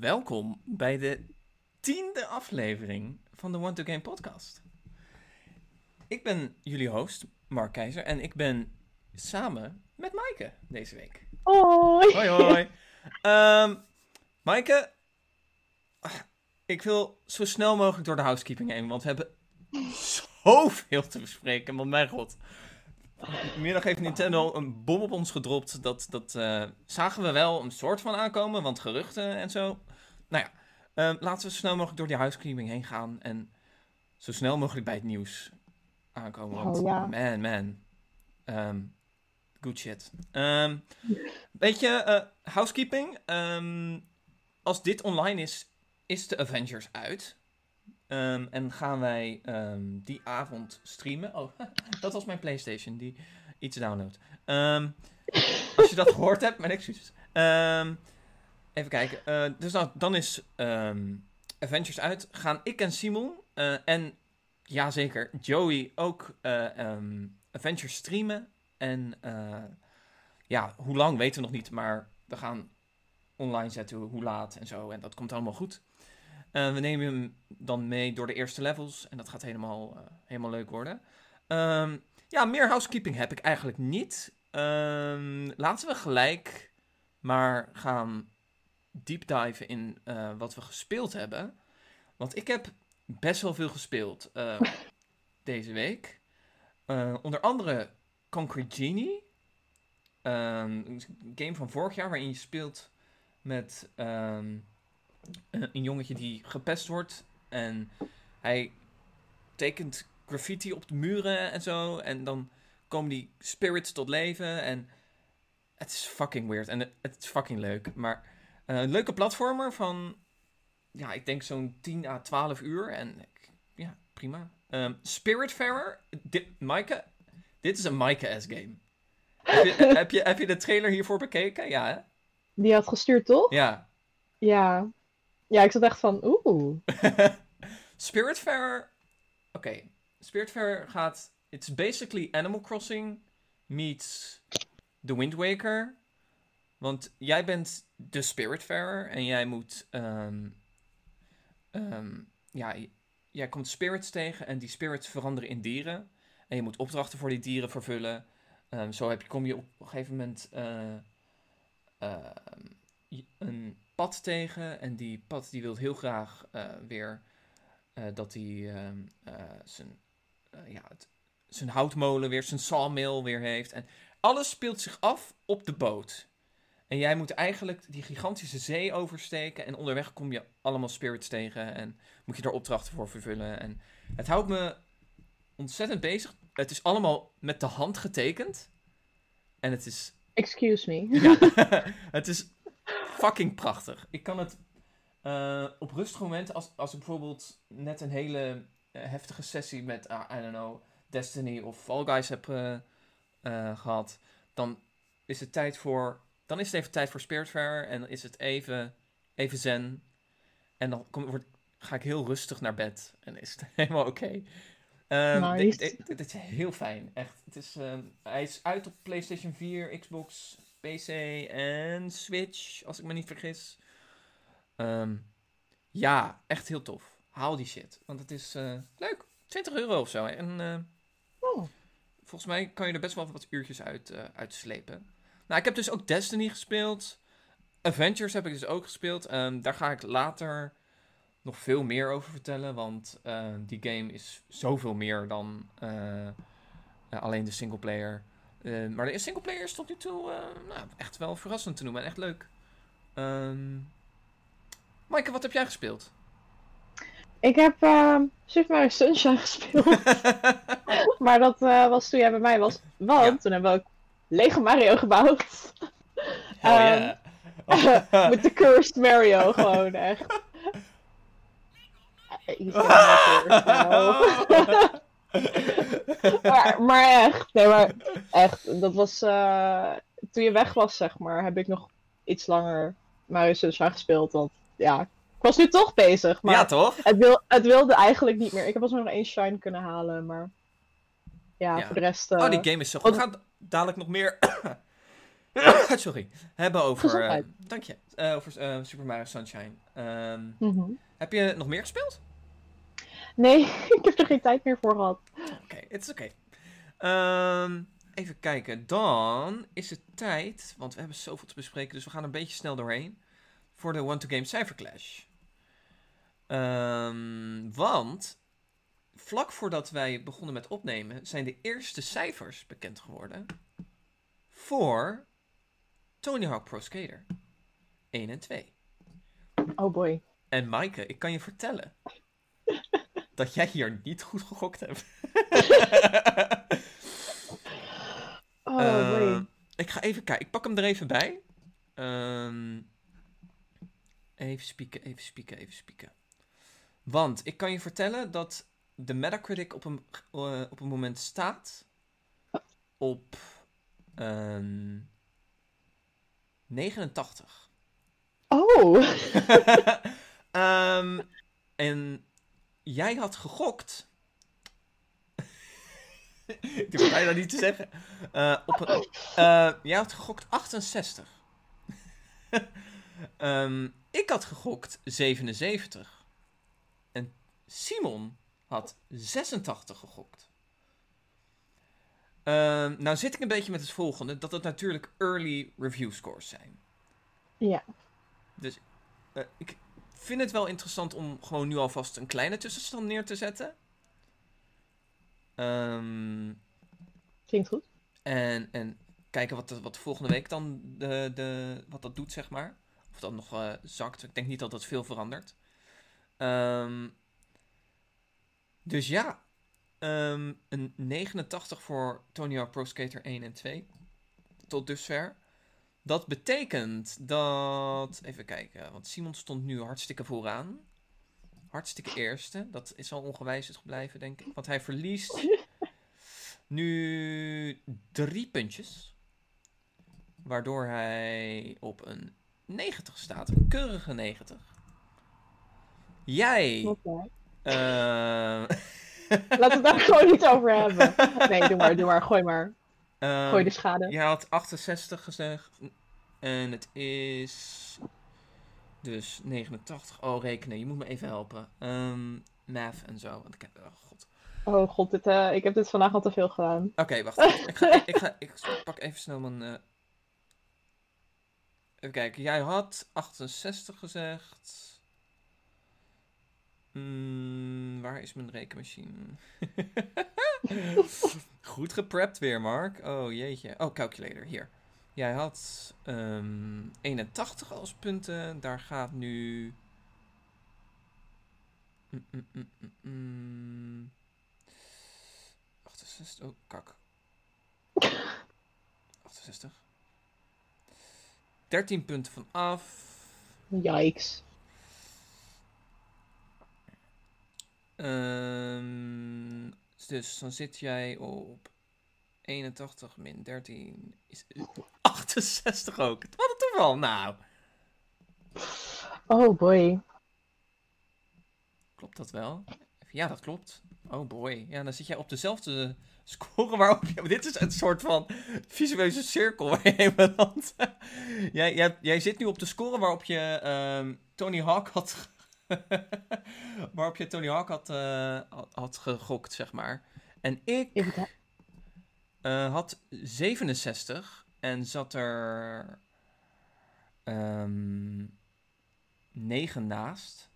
welkom bij de tiende aflevering van de One to Game podcast. Ik ben jullie host, Mark Keizer, en ik ben samen met Maaike deze week. Hoi! Hoi, hoi. um, Maaike, ah, ik wil zo snel mogelijk door de housekeeping heen, want we hebben zoveel te bespreken, want mijn god. Middag heeft Nintendo een bom op ons gedropt. Dat, dat uh, zagen we wel een soort van aankomen, want geruchten en zo. Nou ja, uh, laten we zo snel mogelijk door die huiscleaning heen gaan. En zo snel mogelijk bij het nieuws aankomen. Want, oh, ja. man, man. Um, good shit. Um, weet je, uh, housekeeping. Um, als dit online is, is de Avengers uit. En gaan wij die avond streamen. Oh, dat was mijn PlayStation die iets downloadt. Als je dat gehoord hebt, mijn excuses. Even kijken. Uh, dus nou, dan is Avengers uit. Gaan ik en Simon uh, en ja zeker Joey ook uh, Avengers streamen. En ja, hoe lang weten we nog niet, maar we gaan online zetten hoe laat en zo. En dat komt allemaal goed. We nemen hem dan mee door de eerste levels. En dat gaat helemaal, helemaal leuk worden. Um, ja, meer housekeeping heb ik eigenlijk niet. Um, laten we gelijk maar gaan deep diven in uh, wat we gespeeld hebben. Want ik heb best wel veel gespeeld deze week. onder andere Concrete Genie. Um, een game van vorig jaar waarin je speelt met een jongetje die gepest wordt. En hij tekent graffiti op de muren en zo. En dan komen die spirits tot leven. En het is fucking weird. En het is fucking leuk. Maar een leuke platformer van, ja, ik denk zo'n 10 à 12 uur. En ja, prima. Um, Spiritfarer. Maaike, dit is een Maaike-S game. heb, je, heb, je, heb je de trailer hiervoor bekeken? Ja, hè? Die had gestuurd, toch? Ja. Ja. Ja, ik zat echt van, oeh. Spiritfarer. Oké. Okay. Spiritfarer gaat. It's basically Animal Crossing meets The Wind Waker. Want jij bent de Spiritfarer en jij moet. Um, um, ja, jij komt spirits tegen en die spirits veranderen in dieren. En je moet opdrachten voor die dieren vervullen. Um, zo heb kom je op een gegeven moment uh, een pad tegen. En die pad die wil heel graag uh, weer uh, dat hij zijn, ja, zijn houtmolen weer, zijn sawmill weer heeft. En alles speelt zich af op de boot. En jij moet eigenlijk die gigantische zee oversteken. En onderweg kom je allemaal spirits tegen. En moet je daar opdrachten voor vervullen. En het houdt me ontzettend bezig. Het is allemaal met de hand getekend. En het is. Excuse me. Ja, het is fucking prachtig. Ik kan het uh, op rustige momenten, als, als ik bijvoorbeeld net een hele uh, heftige sessie met, uh, I don't know, Destiny of Fall Guys heb gehad, dan is het tijd voor, dan is het even tijd voor Spiritfarer en dan is het even, even zen. En dan kom, wordt, ga ik heel rustig naar bed en is het helemaal oké. Okay. Um, nice. dit, dit, dit, is heel fijn, echt. Het is, um, hij is uit op PlayStation 4, Xbox, PC en Switch, als ik me niet vergis. Um, ja, echt heel tof. Haal die shit. Want het is uh, leuk. 20 euro of zo. En uh, oh. volgens mij kan je er best wel wat uurtjes uit, uh, uitslepen. Nou, ik heb dus ook Destiny gespeeld. Avengers heb ik dus ook gespeeld. Um, daar ga ik later nog veel meer over vertellen. Want die game is zoveel meer dan alleen de singleplayer. Uh, maar de singleplayer is tot nu toe nou, echt wel verrassend te noemen en echt leuk. Um... Maaike, wat heb jij gespeeld? Ik heb uh, Super Mario Sunshine gespeeld. maar dat uh, was toen jij bij mij was. Want ja. toen hebben we ook Lego Mario gebouwd. Oh. Yeah. Met de Cursed Mario gewoon echt. maar, maar echt, nee, maar echt, dat was uh, toen je weg was, zeg maar, heb ik nog iets langer Mario Sunshine gespeeld. Want ja, ik was nu toch bezig. Maar ja, toch? Het, wil, het wilde eigenlijk niet meer. Ik heb wel nog één shine kunnen halen, maar ja, ja. voor de rest. Uh... Oh, die game is zo goed. Dadelijk nog meer Sorry. Hebben over. Gezondheid. dank je. eh, over eh, Super Mario Sunshine. Ehm, Mhm. heb je nog meer gespeeld? Nee, ik heb er geen tijd meer voor gehad. Oké, het is oké. Ehm, even kijken. Dan is het tijd, want we hebben zoveel te bespreken, dus we gaan een beetje snel doorheen. Voor de One to Game Cypher Clash. Ehm, want vlak voordat wij begonnen met opnemen, zijn de eerste cijfers bekend geworden. Voor Tony Hawk Pro Skater 1 en 2. Oh boy. En Maaike, ik kan je vertellen dat jij hier niet goed gegokt hebt. Oh Eh, boy. ik ga even kijken. Ik pak hem er even bij. Ehm, even spieken, even spieken, even spieken. Want ik kan je vertellen dat de Metacritic op een, eh, op een moment staat op ehm 89. Oh. Ehm, en jij had gegokt. Ik het bijna niet te zeggen. Eh, op een, eh, jij had gegokt 68. Ehm, ik had gegokt 77. En Simon had 86 gegokt. Ehm, nou zit ik een beetje met het volgende. Dat het natuurlijk early review scores zijn. Ja. Dus eh, ik vind het wel interessant om gewoon nu alvast een kleine tussenstand neer te zetten. Ehm, Klinkt goed. en, en kijken wat, de- wat volgende week dan de, de, wat dat doet, zeg maar. Of dat nog eh, zakt. Ik denk niet dat dat veel verandert. Ehm, dus ja, ehm, een 89 voor Tony Hawk Pro Skater 1 en 2. Tot dusver. Dat betekent dat. Even kijken, want Simon stond nu hartstikke vooraan. Hartstikke eerste. Dat is al ongewijzigd gebleven, denk ik. Want hij verliest nu drie puntjes. Waardoor hij op een 90 staat. Een keurige 90. Jij. Oké. Eh, Laten we het daar gewoon niet over hebben. Nee, doe maar, doe maar. Gooi maar. ehm, Gooi de schade. Je had 68 gezegd. En het is. Dus 89. Oh, rekenen. Je moet me even helpen. Ehm math en zo. Want ik heb. Oh, god. Oh god, dit, eh, ik heb dit vandaag al te veel gedaan. Oké, wacht. ik, ga, ik, ga, ik pak even snel mijn. eh, Even kijken. Jij had 68 gezegd. Hmm, waar is mijn rekenmachine? Goed geprept weer, Mark. Oh jeetje. Oh, calculator. Hier. Jij had ehm 81 als punten. Daar gaat nu. Mm, mm, mm, mm, mm. 68. Oh, kak. 68. 13 punten van af. Yikes. Ehm, dus dan zit jij op 81 min 13 is 68 ook. Wat een toeval. Nou, Oh boy. klopt dat wel? Ja, dat klopt. Oh boy. Ja, dan zit jij op dezelfde score waarop je... Dit is een soort van visueuze cirkel waar je heen belandt. jij, jij, jij zit nu op de score waarop je ehm, Tony Hawk had... waarop je Tony Hawk had, eh, had, had gegokt, zeg maar. En ik... Eh, had 67 en zat er ehm 9 naast.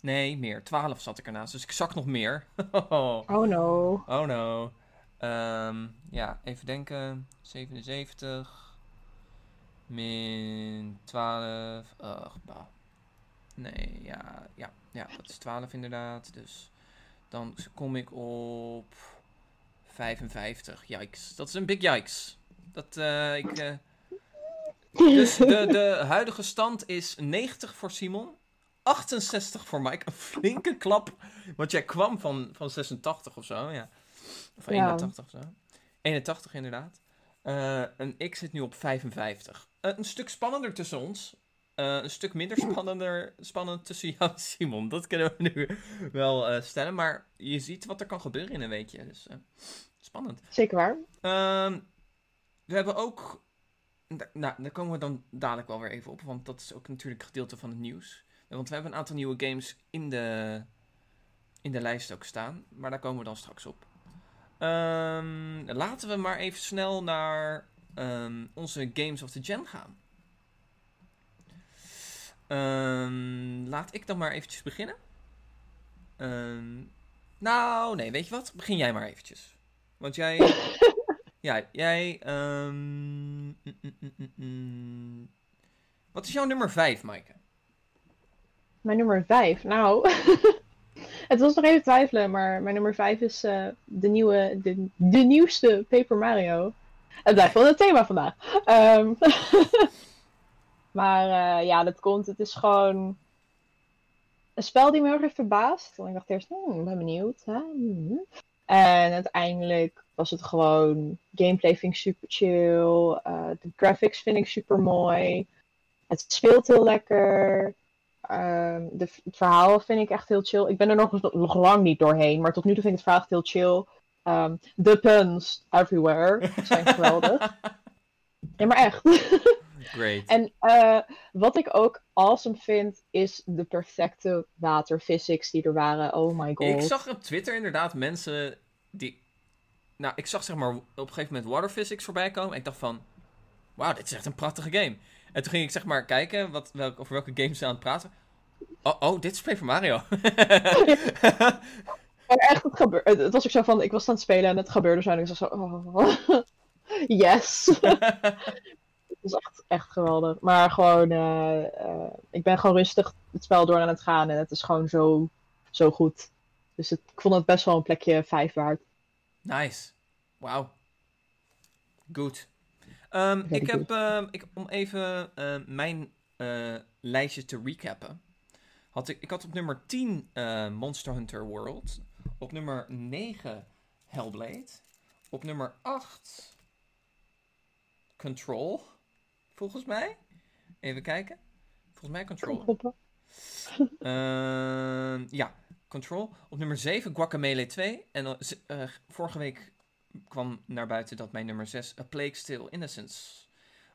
Nee, meer. 12 zat ik ernaast. Dus ik zak nog meer. oh Oh no. no. Ehm, ja, even denken. 77 min 12. Ugh, bah. Nee, ja, ja, ja, dat is 12 inderdaad. Dus dan kom ik op 55. Yikes. Dat is een big yikes. Dat, eh, ik, eh, Dus de, de huidige stand is 90 voor Simon. 68 voor Mike. Een flinke klap. Want jij kwam van, van 86 of zo, ja. Of Ja. 81 of zo. 81 inderdaad. Eh, en ik zit nu op 55. Eh, een stuk spannender tussen ons. Eh, een stuk minder spannender, spannend tussen jou en Simon. Dat kunnen we nu wel eh, stellen. Maar je ziet wat er kan gebeuren in een weekje. Dus eh, spannend. Zeker waar. Ehm, we hebben ook nou, daar komen we dan dadelijk wel weer even op, want dat is ook natuurlijk gedeelte van het nieuws. Want we hebben een aantal nieuwe games in de, in de lijst ook staan, maar daar komen we dan straks op. Ehm, laten we maar even snel naar ehm, onze Games of the Gen gaan. Ehm, laat ik dan maar eventjes beginnen. Ehm, nou, nee, weet je wat? Begin jij maar eventjes. Want jij... ja, jij... ehm, mm, mm, mm. Wat is jouw nummer 5, Maaike? Mijn nummer 5. Nou, het was nog even twijfelen, maar mijn nummer 5 is eh, de, nieuwe, de, de nieuwste Paper Mario. Het blijft wel het thema vandaag. Maar eh, ja, dat komt. Het is gewoon een spel die me heel erg heeft verbaasd. Want ik dacht eerst, hmm, ik ben benieuwd. Hè? Hmm. En uiteindelijk was het gewoon. Gameplay vind ik super chill. eh, de graphics vind ik super mooi. Het speelt heel lekker. Ehm, de, het verhaal vind ik echt heel chill. Ik ben er nog, nog lang niet doorheen, maar tot nu toe vind ik het verhaal echt heel chill. Ehm, de puns everywhere zijn geweldig. Ja, maar echt. Great. En eh, wat ik ook awesome vind, is de perfecte waterphysics die er waren. Oh my god. Ik zag op Twitter inderdaad mensen die... Nou, ik zag zeg maar op een gegeven moment Water Physics voorbij komen. En ik dacht van... Wauw, dit is echt een prachtige game. En toen ging ik zeg maar kijken wat, welk, over welke games ze aan het praten. Oh, oh dit is Paper Mario. Maar echt, het, gebeur- het, het was ook zo van, ik was aan het spelen en het gebeurde zo. En ik was zo, oh, yes. Was echt, echt geweldig. Maar gewoon, eh, eh, ik ben gewoon rustig het spel door aan het gaan. En het is gewoon zo, zo goed. Dus het, ik vond het best wel een plekje 5 waard. nice. Wauw. Goed. Ehm, ik heb, ehm, ik, om even mijn eh, lijstje te recappen. Had ik, ik had op nummer 10 eh, Monster Hunter World. Op nummer 9 Hellblade. Op nummer 8 Control. Volgens mij. Even kijken. Volgens mij Control. Ehm, ja, Control. Op nummer 7 Guacamelee 2. En z- eh, vorige week kwam naar buiten dat mijn nummer 6 A Plague Still Innocence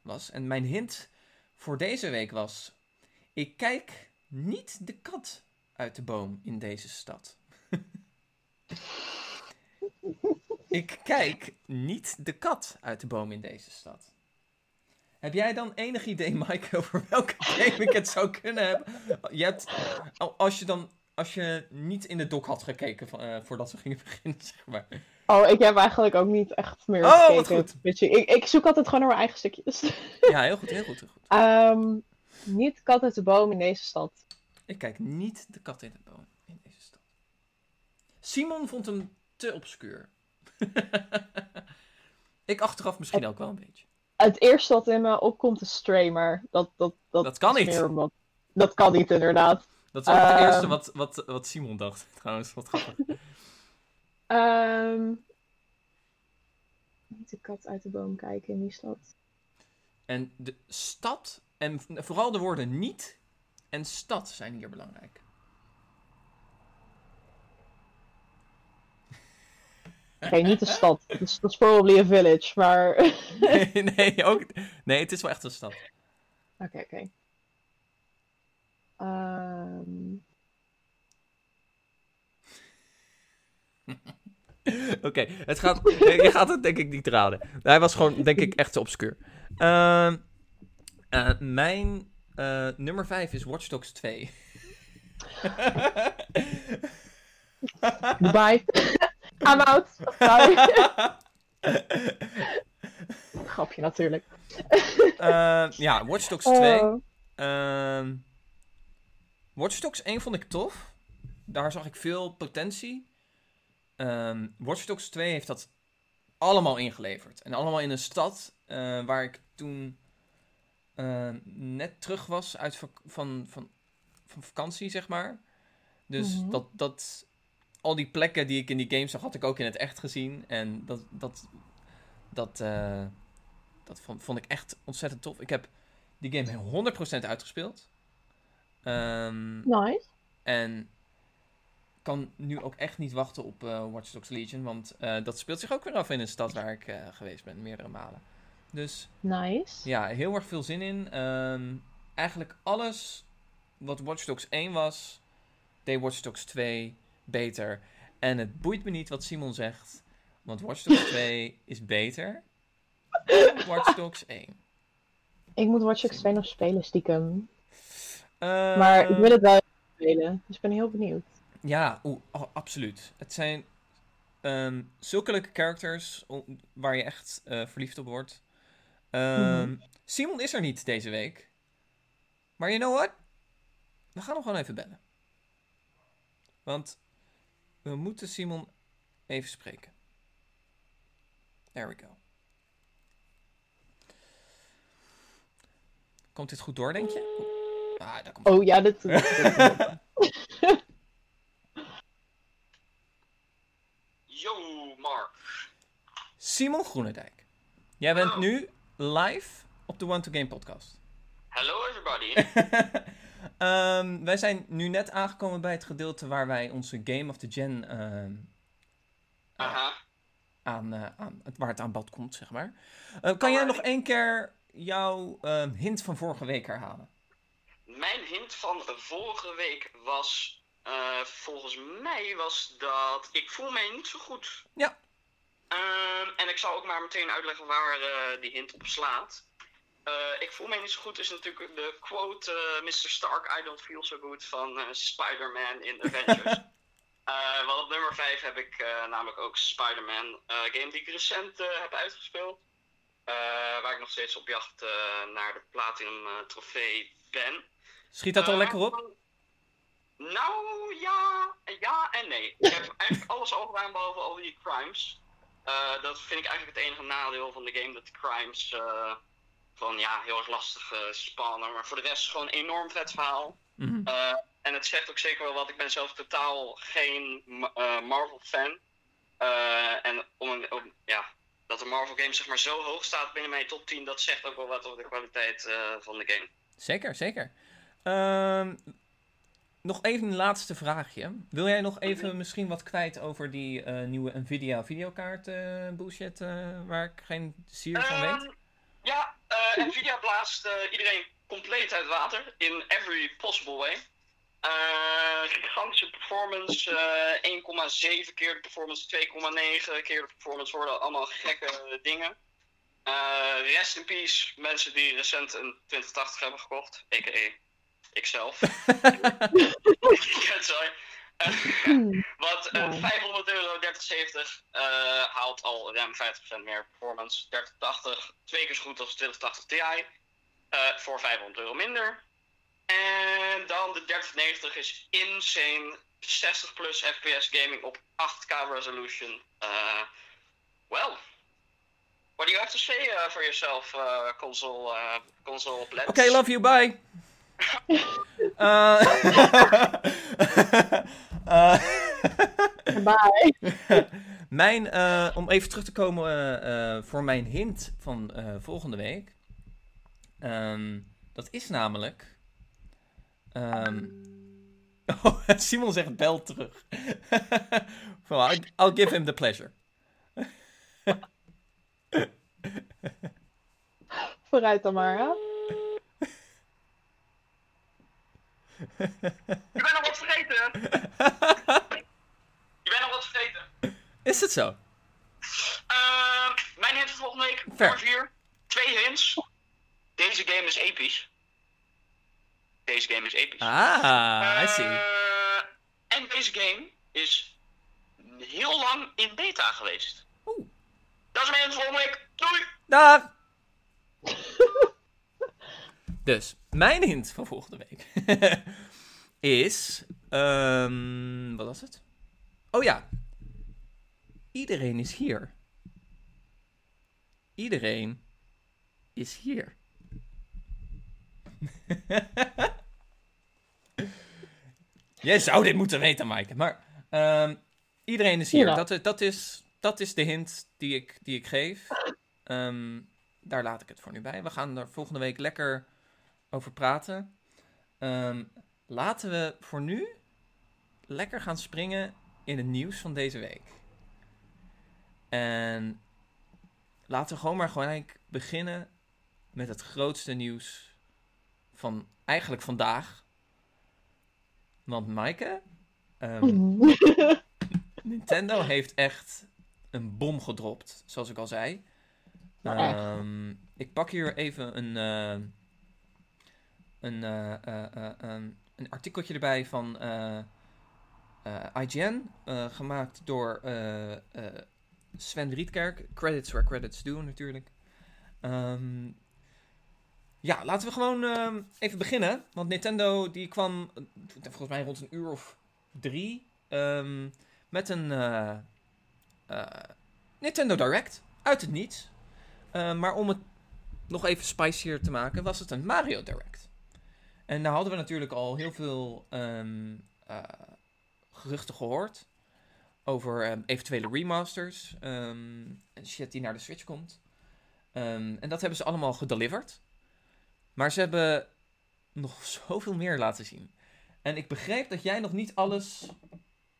was. En mijn hint voor deze week was... Ik kijk niet de kat uit de boom in deze stad. ik kijk niet de kat uit de boom in deze stad. Heb jij dan enig idee, Mike, over welke game ik het zou kunnen hebben? Je hebt, al- als je dan, als je niet in de doc had gekeken van, eh, voordat we gingen beginnen, zeg maar. Oh, ik heb eigenlijk ook niet echt meer Oh, wat gekeken. goed. Weet je, ik, ik zoek altijd gewoon naar mijn eigen stukjes. Ja, heel goed, heel goed, heel goed. Ehm, niet kat uit de boom in deze stad. Ik kijk niet de kat in de boom in deze stad. Simon vond hem te obscuur. ik achteraf misschien ook wel een beetje. Het eerste wat in me opkomt is Stray, maar dat, dat, dat, Dat kan niet. omdat- dat kan niet, inderdaad. Dat is ook het Ehm. eerste wat, wat, wat Simon dacht, trouwens. Wat grappig. Ehm, niet de kat uit de boom kijken in die stad. En de stad, en vooral de woorden niet en stad zijn hier belangrijk. Oké, niet de stad. Dat is, probably a village, maar... Oké, nee, nee, ook, nee, het is wel echt een stad. oké. Ehm, Oké, het gaat, je gaat het denk ik niet raden. Hij was gewoon, denk ik, echt te obscuur. Ehm, eh, mijn eh, nummer 5 is Watch Dogs 2. Goodbye. I'm out. Bye. Grapje natuurlijk. Ehm, ja, Watch Dogs 2. Oh. Ehm Watch Dogs 1 vond ik tof. Daar zag ik veel potentie. Ehm Watch Dogs 2 heeft dat allemaal ingeleverd. En allemaal in een stad eh, waar ik toen eh, net terug was uit van, van, van vakantie, zeg maar. Dus Mhm. dat, dat, al die plekken die ik in die game zag, had ik ook in het echt gezien. En dat, dat, dat, eh, dat vond, vond ik echt ontzettend tof. Ik heb die game 100% uitgespeeld. Ehm, Nice. en kan nu ook echt niet wachten op eh Watch Dogs Legion. Want eh, dat speelt zich ook weer af in een stad waar ik geweest ben, meerdere malen. Dus Nice. ja, heel erg veel zin in. Ehm, eigenlijk alles wat Watch Dogs 1 was, deed Watch Dogs 2 beter. En het boeit me niet wat Simon zegt, want Watch Dogs 2 is beter dan Watch Dogs 1. Ik moet Watch Dogs 2 nog spelen, stiekem. Ehm, Maar ik wil het wel spelen, dus ik ben heel benieuwd. Ja, oh, absoluut. Het zijn ehm, zulke leuke characters waar je echt eh, verliefd op wordt. Ehm, Mhm. Simon is er niet deze week. Maar you know what? We gaan hem gewoon even bellen. Want we moeten Simon even spreken. There we go. Komt dit goed door, denk je? Ah, daar komt Oh ja, dit... dit- Yo, Mark. Simon Groenendijk. Jij bent nu live op de One to Game podcast. Hello everybody. Ehm, wij zijn nu net aangekomen bij het gedeelte waar wij onze Game of the Gen ehm, Aha. aan, eh, aan, het- waar het aan bod komt, zeg maar. Eh, kan jij nog één keer jouw ehm, hint van vorige week herhalen? Mijn hint van vorige week was, eh, volgens mij was dat ik voel mij niet zo goed. Ja. En ik zal ook maar meteen uitleggen waar die hint op slaat. Eh, ik voel mij niet zo goed is natuurlijk de quote eh, Mr. Stark, I don't feel so good van eh, Spider-Man in Avengers. Want op nummer 5 heb ik namelijk ook Spider-Man, game die ik recent heb uitgespeeld. Waar ik nog steeds op jacht naar de Platinum trofee ben. Schiet dat al lekker op? Nou, ja, ja en nee. Ik heb eigenlijk alles al gedaan behalve al die crimes. Dat vind ik eigenlijk het enige nadeel van de game, dat de crimes van ja, heel erg lastig eh, spannen. Maar voor de rest gewoon een enorm vet verhaal. Mhm. Eh, en het zegt ook zeker wel wat, ik ben zelf totaal geen eh, Marvel fan. Eh, en om, een- om, ja, dat de Marvel game zeg maar zo hoog staat binnen mijn top 10, dat zegt ook wel wat over de kwaliteit van de game. Zeker, zeker. Ehm, nog even een laatste vraagje. Wil jij nog even misschien wat kwijt over die nieuwe Nvidia videokaart bullshit waar ik geen zier van weet? Ehm, Ja, eh, Nvidia blaast eh, iedereen compleet uit water in every possible way. Eh, gigantische performance, eh 1,7 keer de performance, 2,9 keer de performance worden allemaal gekke dingen. Rest in peace, mensen die recent een 2080 hebben gekocht, a.k.a. ikzelf. Sorry. Eh, wat eh, Ja. 500 euro 3070 eh, haalt al ruim 50% meer performance. 3080 twee keer zo goed als 2080 Ti. eh, voor 500 euro minder. En dan de 3090 is insane. 60 plus FPS gaming op 8K resolution. Eh well, what do you have to say uh, for yourself, uh, console, uh, console blends? Oké, love you, bye. Eh, eh, Bye. mijn, eh, om even terug te komen eh, eh, voor mijn hint van eh, volgende week. Ehm, dat is namelijk. ehm, oh, Simon zegt bel terug. well, I'll, I'll give him the pleasure. Vooruit dan maar, hè? Je bent nog wat vergeten! Je bent nog wat vergeten. Is het zo? Ehm, mijn hint van volgende week, Ver. nummer 4. Twee hints. Deze game is episch. Deze game is episch. Ah, I see. Eh, en deze game is heel lang in beta geweest. Oeh. Dat is mijn hint volgende week. Doei! Dag! dus, mijn hint van volgende week is. ehm, wat was het? Oh ja. Iedereen is hier. Iedereen is hier. Jij zou dit moeten weten, Maaike. Maar ehm, iedereen is hier. Ja. Dat, is- dat, is, dat is de hint die ik, die ik geef. Ehm, daar laat ik het voor nu bij. We gaan er volgende week lekker over praten. Ehm, laten we voor nu lekker gaan springen in het nieuws van deze week. En laten we gewoon maar gelijk beginnen met het grootste nieuws van eigenlijk vandaag. Want Maaike, ehm, Nintendo heeft echt een bom gedropt, zoals ik al zei. Echt. Ehm, ik pak hier even een, eh, een, eh, een, artikeltje erbij van IGN, gemaakt door Sven Rietkerk. Credits where credits due, natuurlijk. Ehm, ja, laten we gewoon ehm, even beginnen. Want Nintendo die kwam volgens mij rond een uur of drie met een Nintendo Direct uit het niets. Maar om het nog even spicier te maken, was het een Mario Direct. En daar hadden we natuurlijk al heel veel ehm, eh, geruchten gehoord. Over ehm, eventuele remasters. ehm, en shit die naar de Switch komt. En dat hebben ze allemaal gedeliverd. Maar ze hebben nog zoveel meer laten zien. En ik begreep dat jij nog niet alles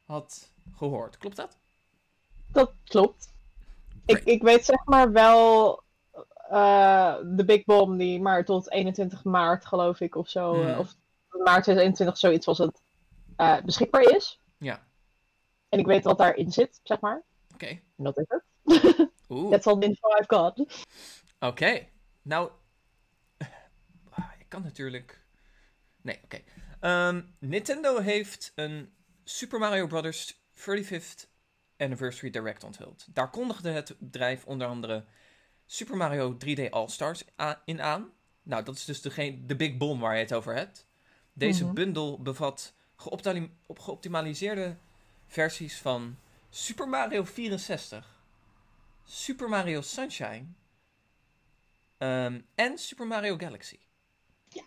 had gehoord. Klopt dat? Dat klopt. Ik, Great. ik weet zeg maar wel de Big Bomb die maar tot 21 maart geloof ik of zo, Mhm. eh, of maart 2021 zoiets was het, eh, beschikbaar is. Ja. En ik weet wat daarin zit, zeg maar. Oké. En dat is het. Oeh. That's all the info I've got. Oké. Nou, ik kan natuurlijk. Nee, oké. Ehm, Nintendo heeft een Super Mario Bros. 35th Anniversary Direct onthuld. Daar kondigde het bedrijf onder andere Super Mario 3D All-Stars in aan. Nou, dat is dus degene, de Big Bomb waar je het over hebt. Deze Mhm. bundel bevat geoptimaliseerde versies van Super Mario 64, Super Mario Sunshine ehm, en Super Mario Galaxy. Ja.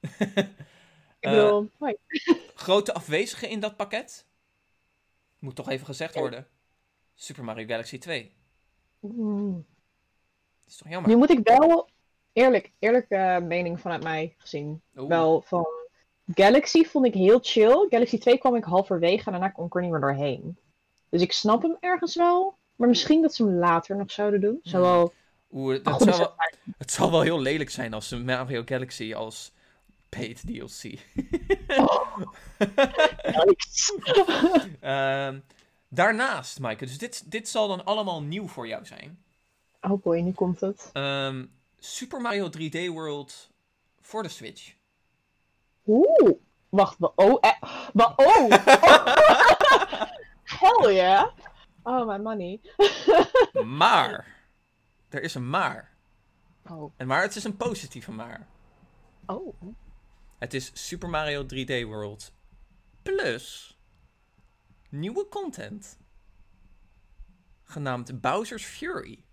Eh, Ik bedoel, hoi. grote afwezigen in dat pakket? Moet toch even gezegd Ja. worden. Super Mario Galaxy 2. Mm. Is toch jammer? Nu moet ik wel, eerlijk, eerlijke eh, mening vanuit mij gezien, Oeh. wel van Galaxy vond ik heel chill. Galaxy 2 kwam ik halverwege en daarna kon ik er niet meer doorheen. Dus ik snap hem ergens wel, maar misschien dat ze hem later nog zouden doen. Zou Hmm. wel Oeh, goede zou wel, het zal wel heel lelijk zijn als ze Mario Galaxy als paid DLC. Yikes. Ehm, daarnaast, Maaike, dus dit, dit zal dan allemaal nieuw voor jou zijn. Oh boy, nu komt het. Ehm, Super Mario 3D World voor de Switch. Oeh, wacht, wa- oh, eh, wa- oh, hell yeah. Oh, my money. Maar, er is een maar. Oh, En maar het is een positieve maar. oh. Het is Super Mario 3D World plus nieuwe content. Genaamd Bowser's Fury.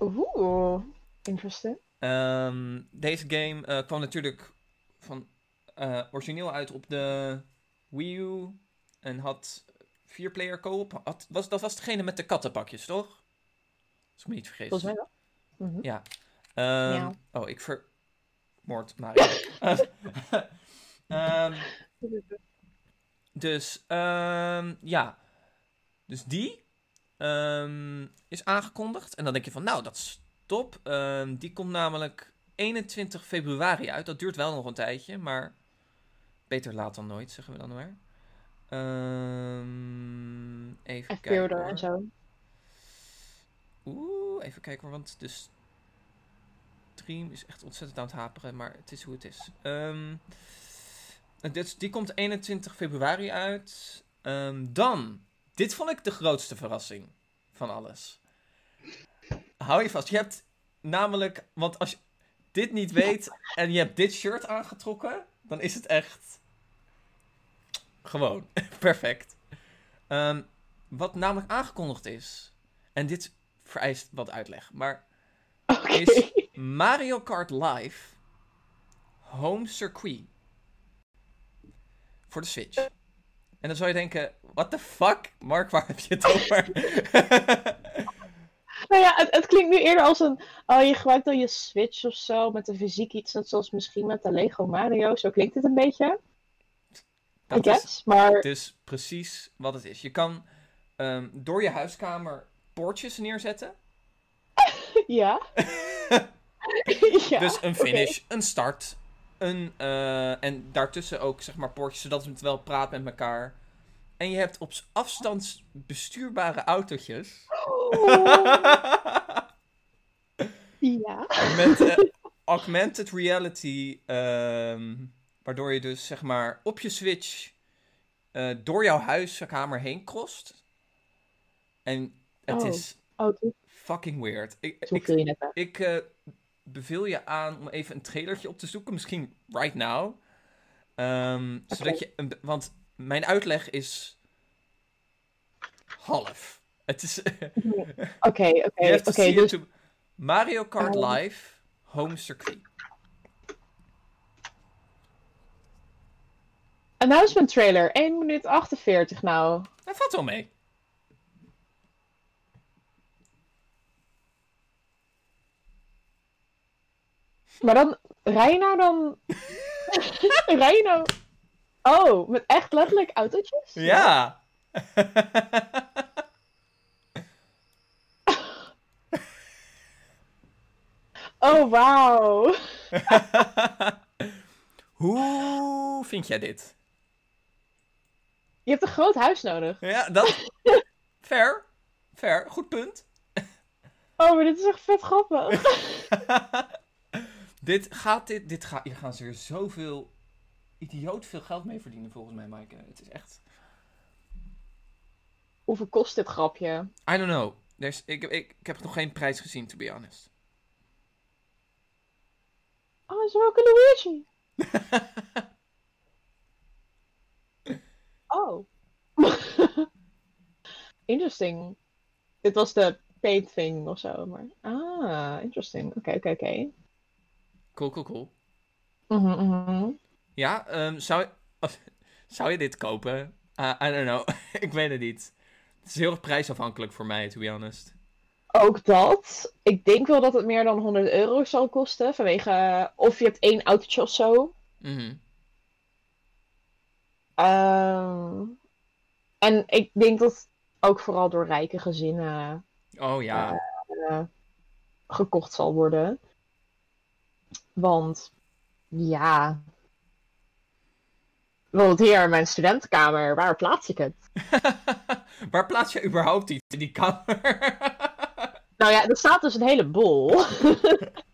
Oeh, interesting. Ehm, deze game eh, kwam natuurlijk van eh, origineel uit op de Wii U. En had vier player co-op. Had, was, dat was degene met de kattenpakjes, toch? Als ik me niet vergis. Volgens mij wel. Mhm. Ja. Ehm, oh, ik vermoord Mario. Ehm, dus, ehm, ja. Dus die ehm, is aangekondigd. En dan denk je van, nou, dat is top. Ehm, die komt namelijk 21 februari uit. Dat duurt wel nog een tijdje, maar beter laat dan nooit, zeggen we dan maar. Ehm, even En kijken. en zo. Oeh, even kijken hoor, want de stream is echt ontzettend aan het haperen, maar het is hoe het is. Dit, die komt 21 februari uit. Dan, dit vond ik de grootste verrassing van alles. Hou je vast, je hebt namelijk, want als je dit niet weet en je hebt dit shirt aangetrokken, dan is het echt gewoon perfect. Ehm, wat namelijk aangekondigd is, en dit vereist wat uitleg, maar is Mario Kart Live Home Circuit voor de Switch. En dan zou je denken, what the fuck? Mark, waar heb je het over? Nou ja, het, het klinkt nu eerder als een. Oh, je gebruikt dan je Switch of zo met een fysiek iets, net zoals misschien met de Lego Mario. Zo klinkt het een beetje. I Dat is guess. Maar. dus precies wat het is. Je kan ehm, door je huiskamer poortjes neerzetten. Ja. ja. dus een finish, een start, een, eh, en daartussen ook zeg maar poortjes, zodat het wel praat met elkaar. En je hebt op afstand bestuurbare autootjes. Oh, ja. Met eh, augmented reality, ehm, waardoor je dus zeg maar op je Switch eh, door jouw huiskamer heen crost. En het Oh. is Oh, fucking weird. Ik, ik, ik beveel je aan om even een trailertje op te zoeken, misschien right now. Ehm, Zodat je, want mijn uitleg is half. Het is, Oké, oké, oké. Dus to- Mario Kart Ehm. Live Home Circuit. announcement trailer, 1 minuut 48 nou. Dat valt wel mee. Maar dan, rij je nou dan... rij je nou... Oh, met echt letterlijk autootjes? Ja. Oh, wauw. Hoe vind jij dit? Je hebt een groot huis nodig. Ja, dat. Fair. Fair. Goed punt. Oh, maar dit is echt vet grappig. Dit gaat, dit, dit gaat, hier gaan ze er zoveel, idioot veel geld mee verdienen volgens mij, Maaike. Het is echt, Hoeveel kost dit grapje? I don't know. There's, ik, ik, ik heb nog geen prijs gezien, to be honest. Oh, is er ook een Luigi? Oh. Interesting. Dit was de paid thing of zo, maar... Ah, interesting. Oké, oké, oké. Cool, cool, cool. Mhm, mhm. Ja, ehm, zou, je- zou je dit kopen? Uh, I don't know. ik weet het niet. Het is heel erg prijsafhankelijk voor mij, to be honest. Ook dat. Ik denk wel dat het meer dan 100 euro zal kosten. Vanwege eh, of je hebt één autootje of zo. Mhm. Ehm, en ik denk dat ook vooral door rijke gezinnen Oh ja. eh, gekocht zal worden. Want ja. Bijvoorbeeld hier in mijn studentenkamer, waar plaats ik het? Waar plaats je überhaupt iets in die kamer? Nou ja, er staat dus een hele bol.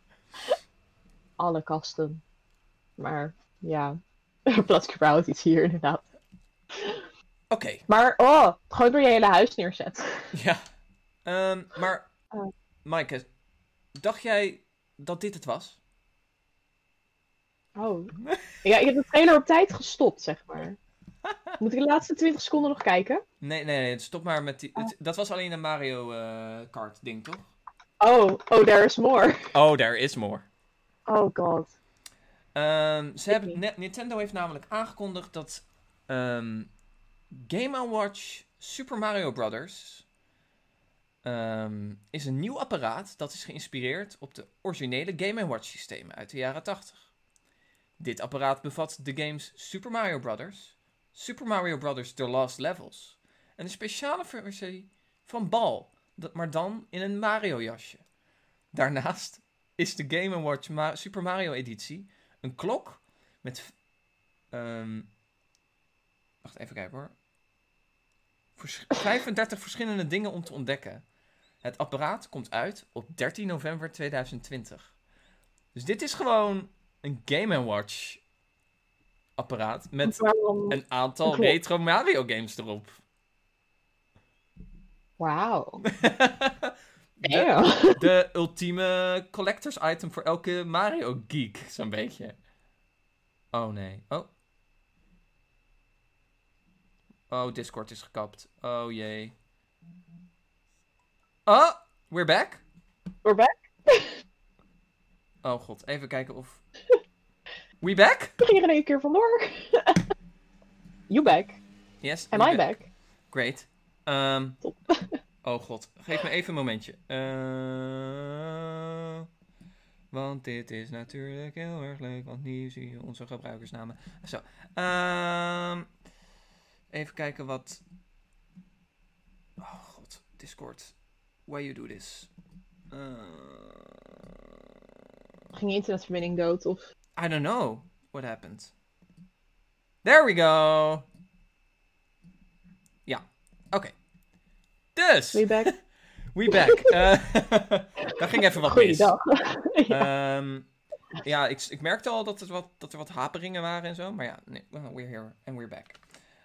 Alle kasten. Maar ja, plaats ik überhaupt iets hier inderdaad. Oké, Maar oh, gewoon door je hele huis neerzetten. ja. Ehm, maar, Oh. Maaike, dacht jij dat dit het was? Oh. Ja, ik heb de trailer op tijd gestopt, zeg maar. Moet ik de laatste 20 seconden nog kijken? Nee, nee, nee, stop maar met die... het- dat was alleen een Mario eh, Kart ding, toch? Oh, oh, there is more. Oh, there is more. Oh god. Ehm, ze hebben, niet. Nintendo heeft namelijk aangekondigd dat ehm, Game Watch Super Mario Brothers ehm, is een nieuw apparaat dat is geïnspireerd op de originele Game Watch systemen uit de jaren 80. Dit apparaat bevat de games Super Mario Brothers, Super Mario Brothers The Lost Levels en een speciale versie van Bal, maar dan in een Mario jasje. Daarnaast is de Game Watch Super Mario editie een klok met. ehm, wacht even kijken hoor. Vers- 35 verschillende dingen om te ontdekken. Het apparaat komt uit op 13 november 2020. Dus dit is gewoon een Game Watch apparaat met een aantal retro Mario games erop. Wauw. de, de ultieme collectors item voor elke Mario geek, zo'n beetje. Oh nee. Oh. Oh, Discord is gekapt. Oh jee. Oh, we're back. We're back. Oh god, even kijken of... We back? We gingen een keer vandoor. you back. Yes. Am I back? Great. Ehm, Top. oh god, geef me even een momentje. Eh, want dit is natuurlijk heel erg leuk, want nu zie je onze gebruikersnamen. Zo. Ehm, even kijken wat... Oh god, Discord. Why you do this? Uh, Ging je internetverbinding dood of... I don't know what happened. There we go. Ja, oké. Dus, We back? we back. Uh, daar ging even wat mis. Goeiedag. Ehm, ja, ik, ik merkte al dat er, wat, dat er wat haperingen waren en zo. Maar ja, nee, we're here and we're back.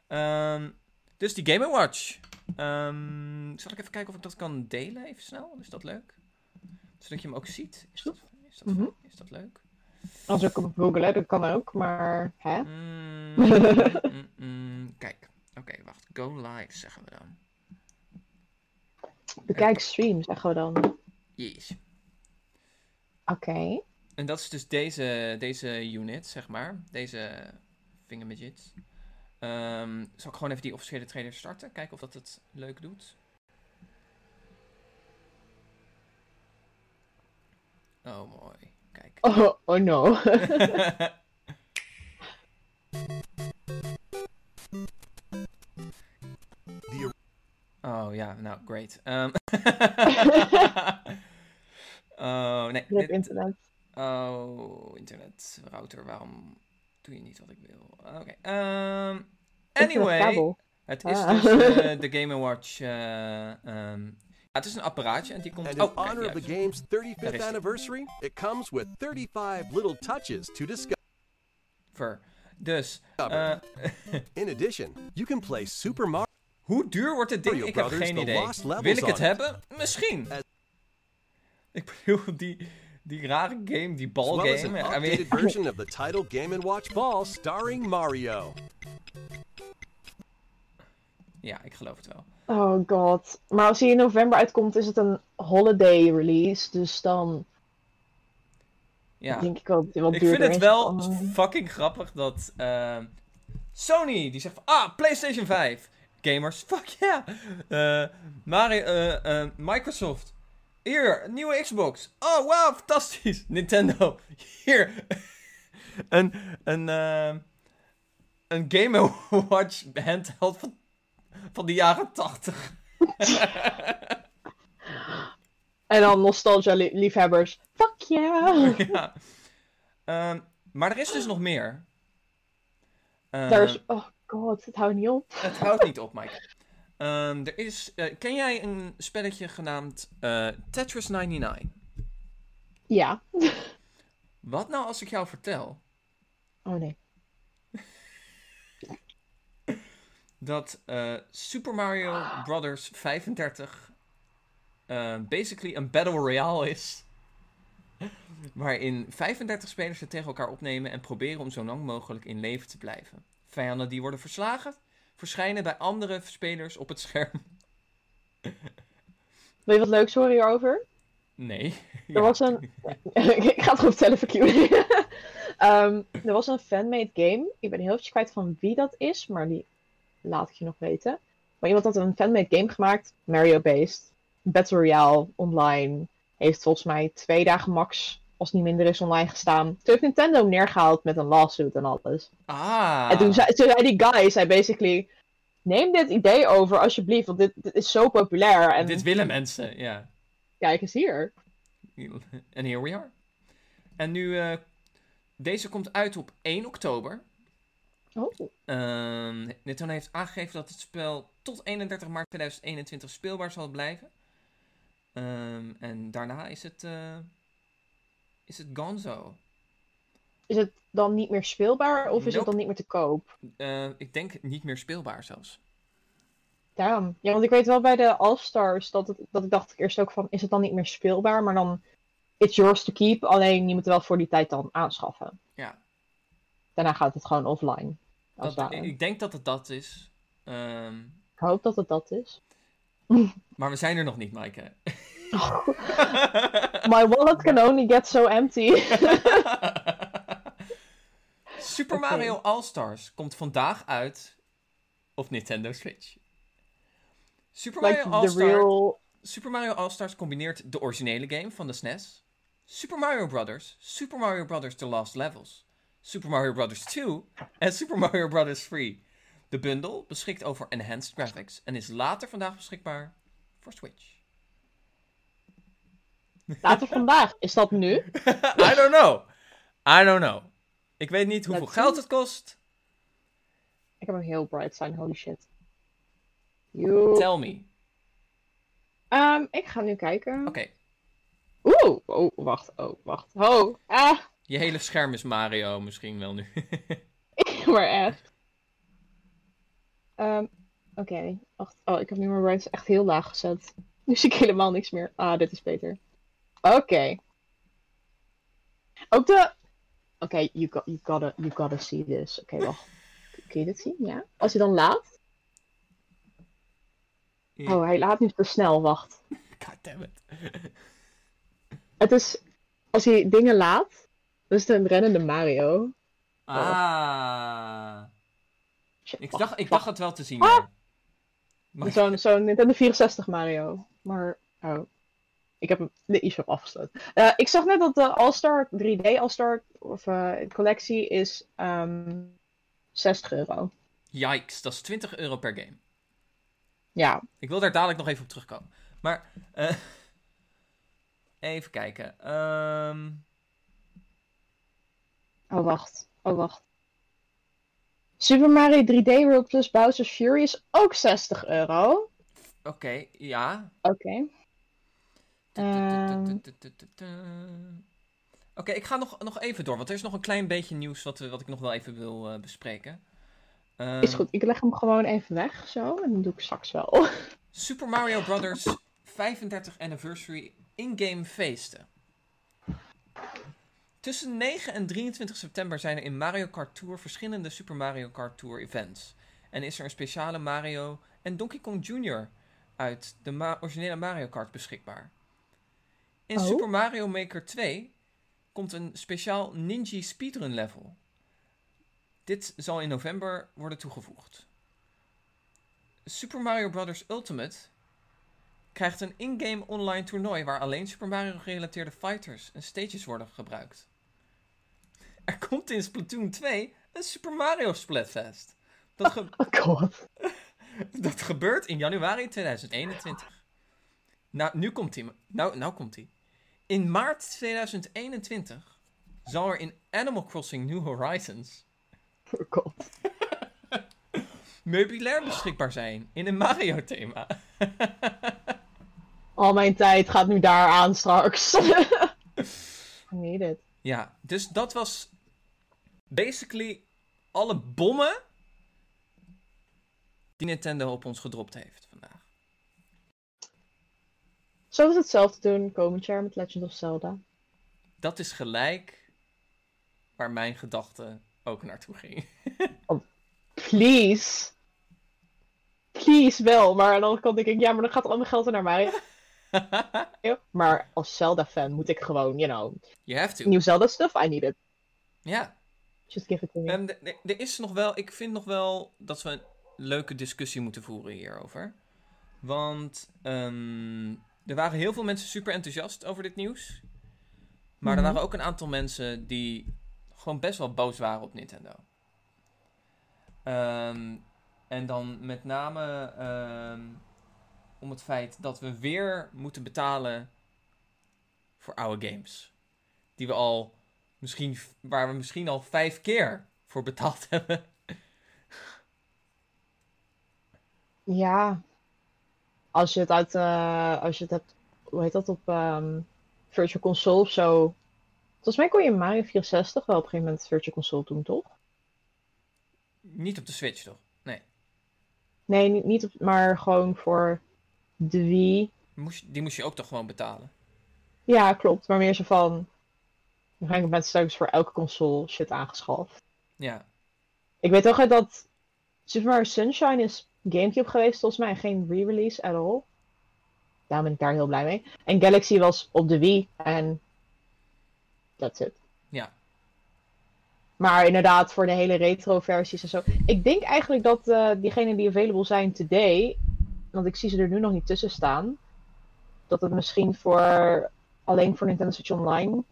Ehm, dus die Game Watch. Ehm, zal ik even kijken of ik dat kan delen, even snel? Is dat leuk? Zodat je hem ook ziet. Is dat, is dat, Mhm. is dat leuk? Als ik op Google, dat kan ook, maar... Hè? Mm, mm, mm. Kijk, oké, wacht. Go live zeggen we dan. Bekijk stream, zeggen we dan. Yes. Oké. En dat is dus deze, deze unit, zeg maar. Deze fingermidgets. Ehm zal ik gewoon even die officiële trailer starten? Kijken of dat het leuk doet. Oh, mooi. Kijk. Oh, oh no. oh ja, nou, great. Ehm oh, nee. Internet. Oh, internet, router, waarom doe je niet wat ik wil? Oké. ehm, Anyway. anyway, het is Ah. dus eh, de Game Watch. ja, het is een apparaatje en die komt. And in oh, kijk, honor of the game's 35th Daar is hij. anniversary, it comes with 35 little touches to discover. Ver. Dus, eh, In addition, you can play Super Mario. hoe duur wordt het ding? Ik heb geen idee. Wil ik het hebben? Misschien. Ik bedoel, die, die rare game, die As well as an updated version of the title Game & Watch Ball starring Mario. ja, ik geloof het wel. Oh god. Maar als hij in november uitkomt, is het een holiday release. Dus dan Ja. denk ik dat hij wat Ik vind het wel Oh. fucking grappig dat ehm, Sony die zegt van ah PlayStation 5 gamers fuck yeah Eh, Mario, eh, eh, Microsoft hier een nieuwe Xbox oh wow fantastisch Nintendo hier een een ehm, een Game Watch handheld van van de jaren 80 En dan nostalgia li- liefhebbers. Fuck yeah! ja. Ehm, maar er is dus nog meer. Daar Ehm, is... Oh god, het houdt niet op. Het houdt niet op, Mike. Ehm, er is, eh, ken jij een spelletje genaamd eh, Tetris 99? Ja. Wat nou als ik jou vertel Oh nee. Dat eh, Super Mario Brothers 35 eh, basically een Battle Royale is? Waarin 35 spelers het tegen elkaar opnemen en proberen om zo lang mogelijk in leven te blijven. Vijanden die worden verslagen, verschijnen bij andere spelers op het scherm. Wil je wat leuks horen hierover? Nee. Er was een- ik ga het gewoon vertellen voor Q. Er was een fanmade game. Ik ben heel even kwijt van wie dat is, maar die laat ik je nog weten. Maar iemand had een fanmade game gemaakt, Mario-based. Battle Royale online. Heeft volgens mij twee dagen max, als het niet minder is, online gestaan. Toen heeft Nintendo hem neergehaald met een lawsuit en alles. Ah. En toen zei, toen zei die guy, zei basically... Neem dit idee over alsjeblieft, want dit, dit is zo populair. En Dit willen mensen, ja. kijk eens hier. En here we are. En nu, eh, deze komt uit op 1 oktober. Oh. Ehm Nintendo heeft aangegeven dat het spel tot 31 maart 2021 speelbaar zal blijven. Ehm, en daarna is het, eh, is het gonzo. Is het dan niet meer speelbaar of is het dan niet meer te koop? Eh, ik denk niet meer speelbaar zelfs. Daarom. Ja, want ik weet wel bij de All-Stars dat, het, dat ik dacht eerst ook van, is het dan niet meer speelbaar? Maar dan, it's yours to keep, alleen je moet het wel voor die tijd dan aanschaffen. Ja. Daarna gaat het gewoon offline. Dat, ik, ik denk dat het dat is. Ehm, Ik hoop dat het dat is. maar we zijn er nog niet, Maaike. My wallet can only get so empty. Super. Mario All-Stars komt vandaag uit op Nintendo Switch. Super like Mario All-Stars real... Super Mario All-Stars combineert de originele game van de SNES, Super Mario Bros., Super Mario Bros. The Lost Levels, Super Mario Bros. 2 en Super Mario Bros. 3. De bundle beschikt over enhanced graphics en is later vandaag beschikbaar voor Switch. Later vandaag. Is dat nu? I don't know. I don't know. Ik weet niet hoeveel Let's geld het kost. Ik heb een heel bright sign, holy shit. You. Tell me. Ehm, ik ga nu kijken. Oké, Oeh, oh, wacht, oh, wacht. Oh, ah, je hele scherm is Mario misschien wel nu. maar echt. Ehm, Oké, wacht. Oh, ik heb nu mijn bright echt heel laag gezet. Nu zie ik helemaal niks meer. Ah, dit is beter. Oké. Ook de... Oké, you, got, you, gotta, you gotta see this. Oké, wacht. Kun je dit zien? Ja. Als hij dan laat. Oh, hij laat nu te snel. Wacht. God damn it. Het is... Als hij dingen laat, dan is een rennende Mario. Ah. Ik dacht, ik dacht het wel te zien. Ah! Maar- Zo'n zo'n Nintendo 64 Mario. Maar, oh. Ik heb de e-shop afgesloten. Eh, ik zag net dat de All-Star 3D All-Star of, eh, collectie is ehm 60 euro. Yikes, dat is 20 euro per game. Ja, Ik wil daar dadelijk nog even op terugkomen. Maar, eh, even kijken. Ehm, oh wacht, oh wacht. Super Mario 3D World plus Bowser's Fury is ook 60 euro. Oké, ja. Oké. Oké, ik ga nog, nog even door, want er is nog een klein beetje nieuws wat, wat ik nog wel even wil eh, bespreken. Ehm, Is goed, ik leg hem gewoon even weg zo en dan doe ik straks wel. Super Mario Bros. 35 Anniversary in-game feesten. Tussen 9 en 23 september zijn er in Mario Kart Tour verschillende Super Mario Kart Tour events. En is er een speciale Mario en Donkey Kong Jr. uit de Ma- originele Mario Kart beschikbaar. In Oh. Super Mario Maker 2 komt een speciaal Ninja Speedrun level. Dit zal in november worden toegevoegd. Super Mario Bros. Ultimate krijgt een in-game online toernooi waar alleen Super Mario gerelateerde fighters en stages worden gebruikt. Er komt in Splatoon 2 een Super Mario Splatfest. Dat, ge- Oh god. dat gebeurt in januari 2021. Nou, nu komt hij. Nou, nou komt hij. In maart 2021 zal er in Animal Crossing New Horizons Oh god. meubilair beschikbaar zijn in een Mario-thema. Al mijn tijd gaat nu daar aan straks. I need it. Ja, dus dat was basically alle bommen die Nintendo op ons gedropt heeft vandaag. Zullen we hetzelfde doen komend jaar met Legend of Zelda? Dat is gelijk waar mijn gedachte ook naartoe ging. Please. Please wel, maar aan de andere kant denk ik, ja, maar dan gaat al mijn geld er naar Mario. Maar als Zelda-fan moet ik gewoon, you know, you have to. nieuw Zelda-stuff, I need it. Ja. Just give it to me. Er is nog wel, ik vind nog wel dat we een leuke discussie moeten voeren hierover. Want ehm, er waren heel veel mensen super enthousiast over dit nieuws. Maar er Mhm. waren ook een aantal mensen die gewoon best wel boos waren op Nintendo. Ehm, en dan met name ehm, om het feit dat we weer moeten betalen voor oude games. Die we al misschien, waar we misschien al vijf keer voor betaald hebben. Ja. Als je het uit, eh, als je het hebt, hoe heet dat, op ehm, Virtual Console of zo. Volgens mij kon je Mario 64 wel op een gegeven moment Virtual Console doen, toch? Niet op de Switch, toch? Nee. Nee, niet, niet op, maar gewoon voor de Wii. Moest, die moest je ook toch gewoon betalen? Ja, klopt. Maar meer zo van. Dan ga ik met straks voor elke console shit aangeschaft. Ja. Ik weet uit dat Super Mario Sunshine is Gamecube geweest, volgens mij. Geen re-release at all. Daarom ben ik daar heel blij mee. En Galaxy was op de Wii. En that's it. Ja. Maar inderdaad, voor de hele retro versies en zo. Ik denk eigenlijk dat eh diegenen die available zijn today. Want ik zie ze er nu nog niet tussen staan. Dat het misschien voor alleen voor Nintendo Switch Online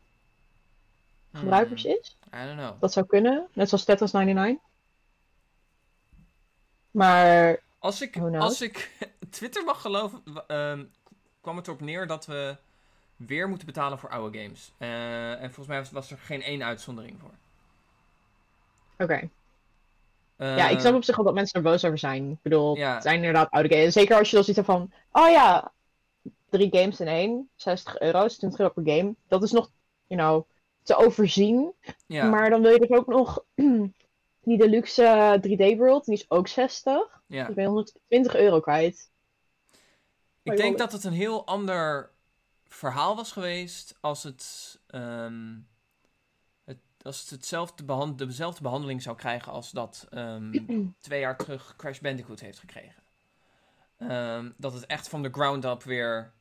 gebruikers Hmm, is. I don't know. Dat zou kunnen. Net zoals Tetris 99. Maar Als ik, als ik Twitter mag geloven, ehm, kwam het erop neer dat we weer moeten betalen voor oude games. Eh, en volgens mij was, was er geen één uitzondering voor. Oké. Ja, ik snap op zich wel dat mensen er boos over zijn. Ik bedoel, Ja. het zijn inderdaad oude games. Zeker als je dan ziet van, oh ja, drie games in één, 60 euro, is 20 euro per game. Dat is nog, you know, te overzien. ja, Maar dan wil je dus ook nog die deluxe eh, 3D World, die is ook 60. ja. Dus ben je 120 euro kwijt. Ik denk dat het een heel ander verhaal was geweest als het, ehm, als het hetzelfde behand, dezelfde behandeling zou krijgen als dat ehm, twee jaar terug Crash Bandicoot heeft gekregen. Ehm, dat het echt van de ground up weer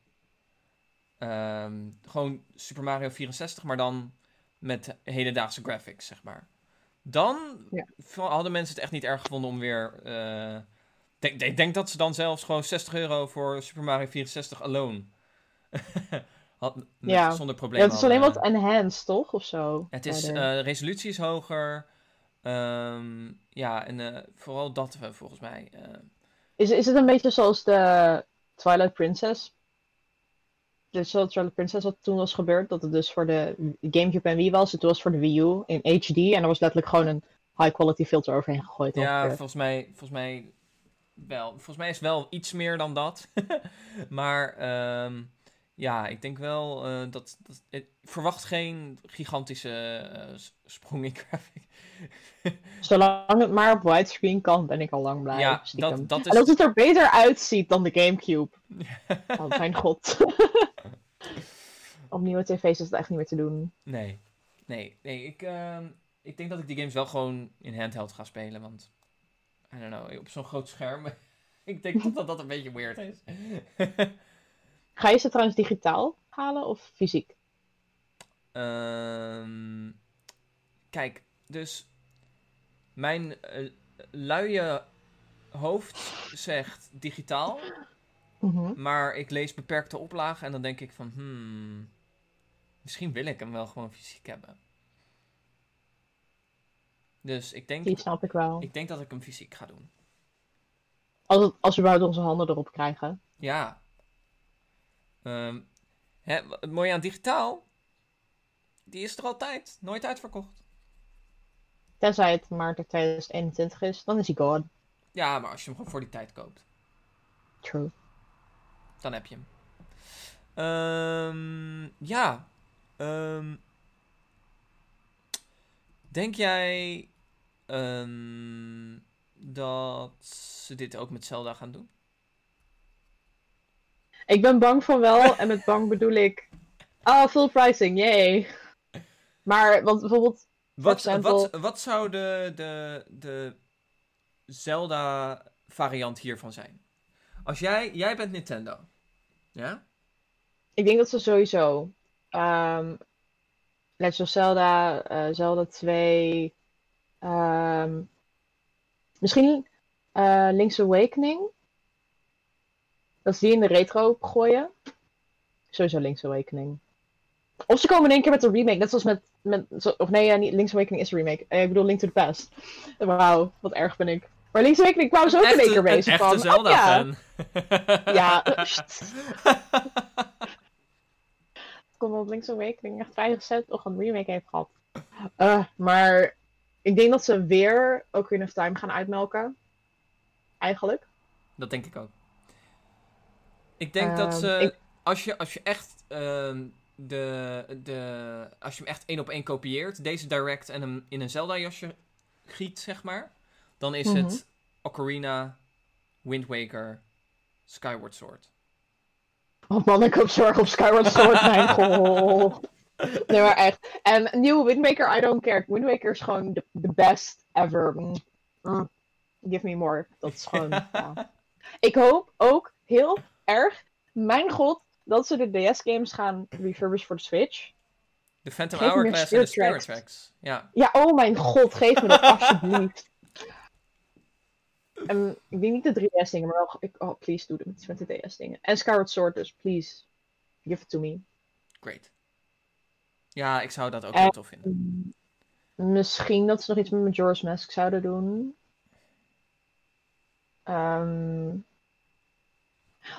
ehm, gewoon Super Mario 64, maar dan met hedendaagse graphics, zeg maar. Dan Ja. hadden mensen het echt niet erg gevonden om weer. eh, denk- ik denk dat ze dan zelfs gewoon 60 euro voor Super Mario 64 alone. Had, met- Ja. Zonder probleem. Ja, het is alleen wat enhanced, toch? Of zo? Het is, eh, de resolutie is hoger. Ehm, ja, en eh, vooral dat eh, volgens mij. eh, is, is het een beetje zoals de Twilight Princess? Dus zoals Twilight Princess wat toen was gebeurd, dat het dus voor de Gamecube en Wii was. Het was voor de Wii U in HD en er was letterlijk gewoon een high quality filter overheen gegooid. ja, ongeveer. volgens mij, volgens mij wel. Volgens mij is het wel iets meer dan dat. maar ehm, ja, ik denk wel eh, dat, dat ik verwacht geen gigantische eh, sprong in graphic. Zolang het maar op widescreen kan, ben ik al lang blij. ja, dat, dat En dat is. het er beter uitziet dan de Gamecube. Oh, mijn god. Op nieuwe tv's is het echt niet meer te doen. Nee, nee, nee. Ik, ehm, ik denk dat ik die games wel gewoon in handheld ga spelen. Want, I don't know, op zo'n groot scherm. ik denk dat dat, dat een beetje weird is. Ga je ze trouwens digitaal halen of fysiek? Ehm, kijk, dus mijn eh, luie hoofd zegt digitaal, Mhm. maar ik lees beperkte oplagen en dan denk ik van, hmm, misschien wil ik hem wel gewoon fysiek hebben. Dus ik denk, Die snap ik wel. ik denk dat ik hem fysiek ga doen. Als, het, als we überhaupt onze handen erop krijgen. Ja. Ehm, hè, het mooie aan digitaal, die is er altijd, nooit uitverkocht. Tenzij het maart 2021 is, dan is hij gone. Ja, maar als je hem gewoon voor die tijd koopt. True. Dan heb je hem. Ehm, ja. Ehm, denk jij dat ze dit ook met Zelda gaan doen? Ik ben bang van wel, en met bang bedoel ik. Oh, full pricing, yay. Maar, want bijvoorbeeld. Wat, example- wat, wat zou de, de, de Zelda variant hiervan zijn? Als jij, jij bent Nintendo. Ja? Ik denk dat ze sowieso. ehm Legend of Zelda, eh, Zelda 2. ehm, misschien eh, Link's Awakening. Dat ze die in de retro gooien. Sowieso Link's Awakening. Of ze komen in één keer met een remake, net zoals met. met zo- of nee, ja, niet, Link's Awakening is een remake. Eh, ik bedoel Link to the Past. Wauw, wat erg ben ik. Maar Link's Awakening kwamen ze ook in één keer een bezig echte van. oh, ja. Zelda-fan. Ja, komt dat Link's Awakening echt vrij recent nog een remake heeft gehad. Eh, maar ik denk dat ze weer Ocarina of Time gaan uitmelken. Eigenlijk. Dat denk ik ook. Ik denk dat Ehm, ze, ik- als, je, als je echt ehm, de, de, als je hem echt één op één kopieert, deze direct en hem in een Zelda-jasje giet, zeg maar, dan is Mhm. het Ocarina, Wind Waker, Skyward Sword. Oh man, ik heb zorg op Skyward Sword, mijn god. Nee, maar echt. En nieuwe Wind Waker, I don't care. Wind Waker is gewoon de the best ever. Mm. Mm. Give me more. Dat is gewoon, ja. Ik hoop ook heel erg, mijn god, dat ze de DS-games gaan refurbishen voor de Switch. De Phantom Geef Hourglass en de Spirit Tracks. Ja, Ja, oh mijn god, geef me dat alsjeblieft. En ik denk niet de 3DS-dingen, maar wel. Ik, oh, please, doe iets met de DS-dingen. En Skyward Sword, dus please. Give it to me. great. Ja, ik zou dat ook En- heel tof vinden. Misschien dat ze nog iets met Majora's Mask zouden doen. Ehm,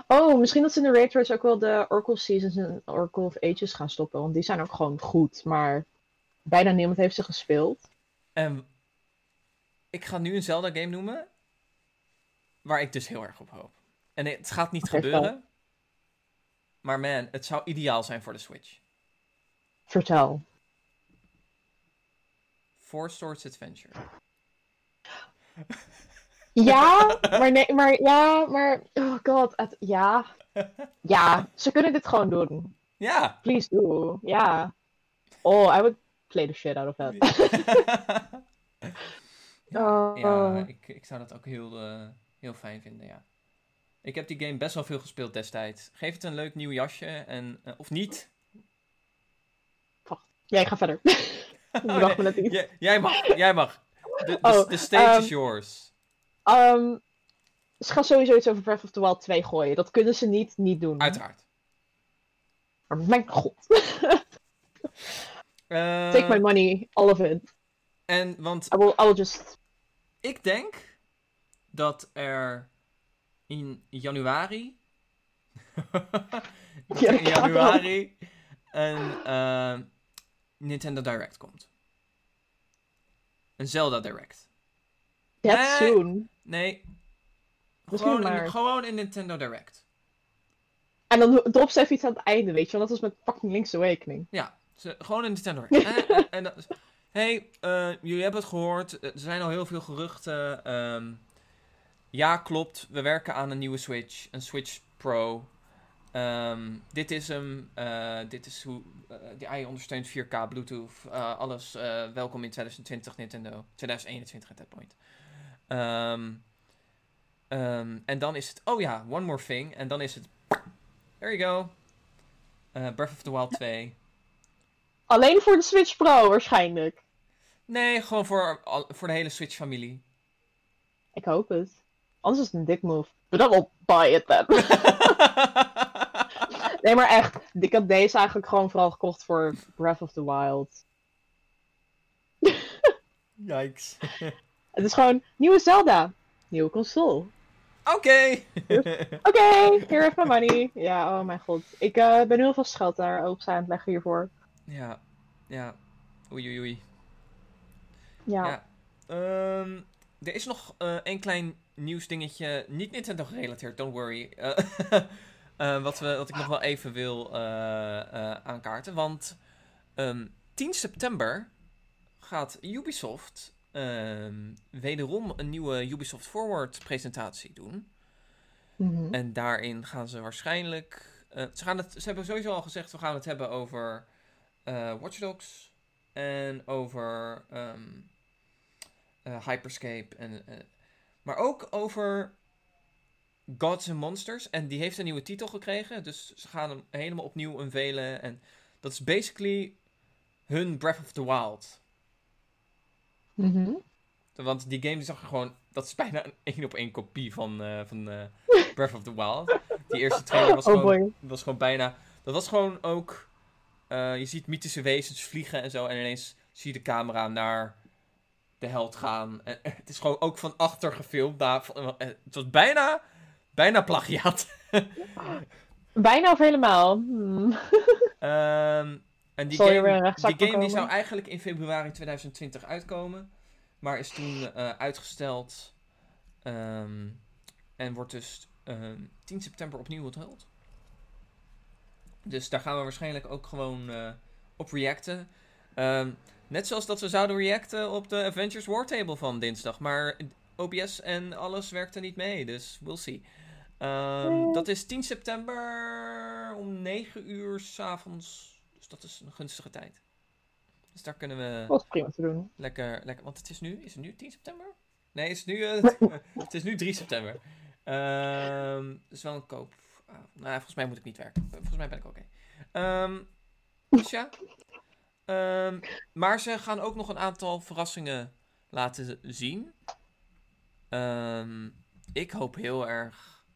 Oh, misschien dat ze in de Raytrace ook wel de Oracle Seasons en Oracle of Ages gaan stoppen. Want die zijn ook gewoon goed. Maar bijna niemand heeft ze gespeeld. En ik ga nu een Zelda game noemen. Waar ik dus heel erg op hoop. En het gaat niet gebeuren. Maar man, het zou ideaal zijn voor de Switch. Vertel. Four Swords Adventure. Ja, maar nee, maar ja, maar. Oh god, het, ja. Ja, ze kunnen dit gewoon doen. Ja! Please do. Ja. Oh, I would play the shit out of that. Oh. ja, ik, ik zou dat ook heel, eh, heel fijn vinden, ja. Ik heb die game best wel veel gespeeld destijds. Geef het een leuk nieuw jasje, en, eh, of niet. Ja, ik ga verder. Ik bedacht me net iets. Jij mag, jij mag. De, de, Oh, de stage ehm, is yours. Ehm, ze gaan sowieso iets over Breath of the Wild 2 gooien. Dat kunnen ze niet, niet doen. Uiteraard. Maar mijn god. Eh, Take my money, all of it. En, want I will, I will just... ik denk dat er in januari. in Ja, januari een eh, Nintendo Direct komt. Een Zelda Direct. That Nee. soon. Nee. Misschien Gewoon, maar. een, gewoon een Nintendo Direct. En dan drop ze even iets aan het einde, weet je. Want dat was met fucking Link's Awakening. Ja, ze, gewoon een Nintendo Direct. en, en, dat- hey, eh, jullie hebben het gehoord. Er zijn al heel veel geruchten. Ehm, ja, klopt. We werken aan een nieuwe Switch. Een Switch Pro. Ehm, dit is hem. eh, dit is hoe. eh, die AI ondersteunt 4K, Bluetooth. alles. welkom in 2020 Nintendo. 2021 at that point. Ehm, ehm, en dan is het. Oh ja, one more thing. En dan is het. There you go. Eh, Breath of the Wild 2. Alleen voor de Switch Pro, waarschijnlijk. Nee, gewoon voor, voor de hele Switch-familie. Ik hoop het. Anders is het een dik move. But I will buy it then. nee, maar echt. Ik had deze eigenlijk gewoon vooral gekocht voor Breath of the Wild. Yikes. Het is gewoon nieuwe Zelda. Nieuwe console. Oké. Oké, here is my money. Ja, oh mijn god. Ik eh, ben heel veel geld daar op aan het leggen hiervoor. ja, ja. Oei, oei, oei. Ja. Ja. Ehm, er is nog eh één klein nieuwsdingetje. Niet Nintendo gerelateerd, don't worry. Eh, wat, we, wat ik nog wel even wil aankaarten. Want ehm, 10 september gaat Ubisoft ehm, wederom een nieuwe Ubisoft Forward presentatie doen. Mhm. En daarin gaan ze waarschijnlijk. eh, ze, gaan het, ze hebben sowieso al gezegd: we gaan het hebben over eh Watch Dogs. En over ehm, eh, Hyperscape. En, maar ook over Gods and Monsters. En die heeft een nieuwe titel gekregen. Dus ze gaan hem helemaal opnieuw unveilen. En dat is basically hun Breath of the Wild. Mhm. Want die game zag er gewoon. Dat is bijna een één op één kopie van, eh, van eh, Breath of the Wild. Die eerste trailer was Oh gewoon, was gewoon bijna. Dat was gewoon ook. eh, je ziet mythische wezens vliegen en zo. En ineens zie je de camera naar de held gaan. En, het is gewoon ook van achter gefilmd. Daar, van- het was bijna. Bijna plagiaat. Bijna of helemaal. Hmm. Ehm, en die game, die game die komen? zou eigenlijk in februari 2020 uitkomen. Maar is toen eh, uitgesteld. Ehm, en wordt dus ehm, 10 september opnieuw onthuld. Dus daar gaan we waarschijnlijk ook gewoon eh, op reacten. Ehm, net zoals dat we zouden reacten op de Avengers War Table van dinsdag. Maar OBS en alles werkte niet mee, dus we'll see. Ehm, dat is 10 september om 9 uur s'avonds. Dus dat is een gunstige tijd. Dus daar kunnen we is prima te doen. lekker, lekker. Want het is nu, is het nu 10 september? Nee, het is nu, eh, het is nu 3 september. Ehm dus wel een koop. ah, nou, volgens mij moet ik niet werken. Volgens mij ben ik oké. Ehm, dus ja. Maar ze gaan ook nog een aantal verrassingen laten zien. Ehm, ik hoop heel erg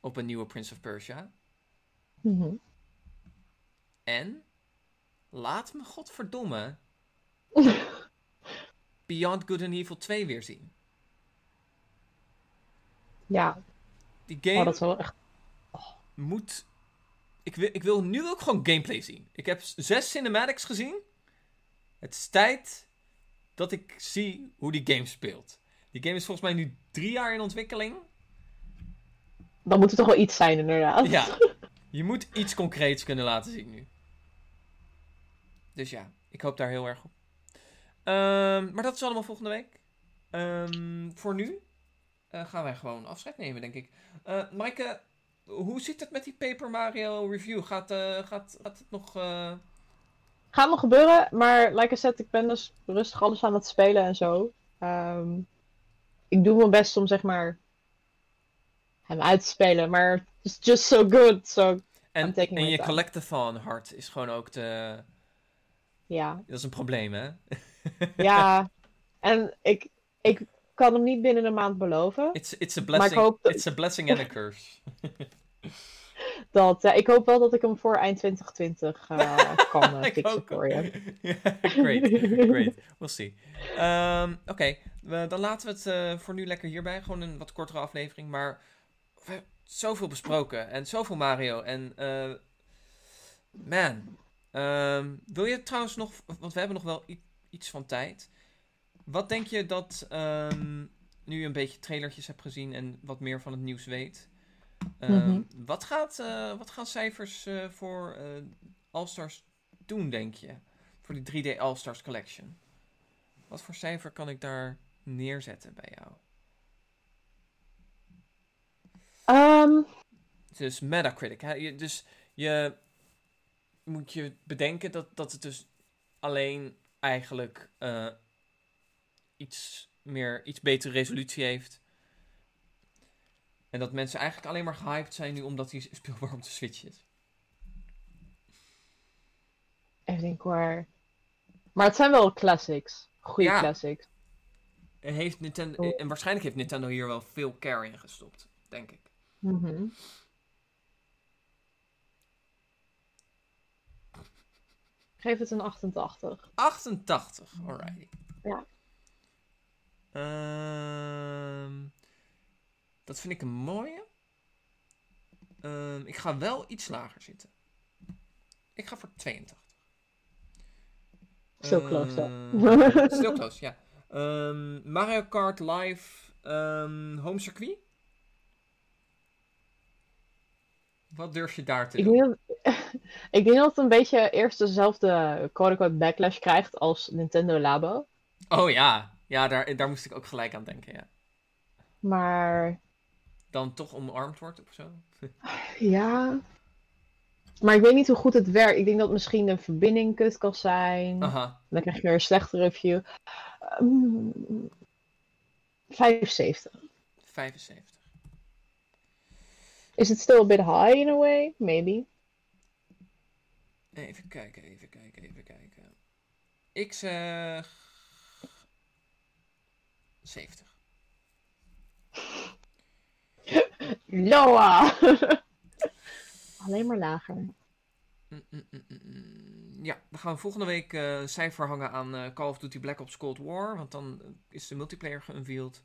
op een nieuwe Prince of Persia. Mhm. En laat me godverdomme Beyond Good and Evil 2 weer zien. Ja, Die game, oh, dat is wel echt. moet. Ik wil, ik wil nu ook gewoon gameplay zien. Ik heb zes cinematics gezien. Het is tijd dat ik zie hoe die game speelt. Die game is volgens mij nu drie jaar in ontwikkeling. Dan moet er toch wel iets zijn, inderdaad. Ja, je moet iets concreets kunnen laten zien nu. Dus ja, ik hoop daar heel erg op. Ehm, maar dat is allemaal volgende week. Ehm, voor nu eh, gaan wij gewoon afscheid nemen, denk ik. Eh Maaike, hoe zit het met die Paper Mario review? Gaat, eh, gaat, gaat het nog... Gaat nog gebeuren, maar like I said, ik ben dus rustig alles aan het spelen en zo. Ehm, ik doe mijn best om zeg maar hem uit te spelen, maar it's just so good. So En, I'm taking en je collectathon hart is gewoon ook te... ja, Dat is een probleem, hè? ja. en ik, ik kan hem niet binnen een maand beloven. It's, it's, a blessing, dat- it's a blessing and a curse. Dat, eh, ik hoop wel dat ik hem voor eind 2020 eh, kan Ik fixen voor je. Great, great. We'll see. Ehm, Oké, dan laten we het eh, voor nu lekker hierbij. Gewoon een wat kortere aflevering. Maar we hebben zoveel besproken. En zoveel Mario. En man. Ehm, wil je trouwens nog... Want we hebben nog wel iets van tijd. Wat denk je dat... ehm, nu je een beetje trailertjes hebt gezien en wat meer van het nieuws weet... ehm, Mhm. wat, gaat, eh, wat gaan cijfers eh, voor eh All-Stars doen, denk je? Voor die 3D All-Stars Collection. Wat voor cijfer kan ik daar neerzetten bij jou? Ehm, Dus Metacritic. Hè? Je, dus je moet je bedenken dat, dat het dus alleen eigenlijk eh, iets meer, iets betere resolutie heeft. En dat mensen eigenlijk alleen maar gehyped zijn nu omdat hij speelbaar op de Switch is. even denken hoor. Maar het zijn wel classics. Goeie Ja. classics. En, heeft Nintendo, Oh. en waarschijnlijk heeft Nintendo hier wel veel care in gestopt, denk ik. Mhm. Geef het een 88. 88, alrighty. Ja. Ehm, dat vind ik een mooie. Ehm, ik ga wel iets lager zitten. Ik ga voor 82. Still close. Ehm, Still close, ja. Ehm, Mario Kart Live ehm, Home Circuit. Wat durf je daar te Ik doen? denk, dat, ik denk dat het een beetje eerst dezelfde quote-unquote backlash krijgt als Nintendo Labo. Oh ja, ja daar, daar moest ik ook gelijk aan denken, ja. Maar Dan toch omarmd wordt of zo. ja. Maar ik weet niet hoe goed het werkt. Ik denk dat misschien de verbinding kut kan zijn. Aha. Dan krijg je weer een slechte review. Ehm, 75. 75. Is it still a bit high in a way? Maybe. Even kijken, even kijken, even kijken. Ik zeg. 70. Loa! Alleen maar lager. Mm, mm, mm. Ja, dan gaan we volgende week een cijfer hangen aan eh, Call of Duty Black Ops Cold War. Want dan eh, is de multiplayer geunveiled.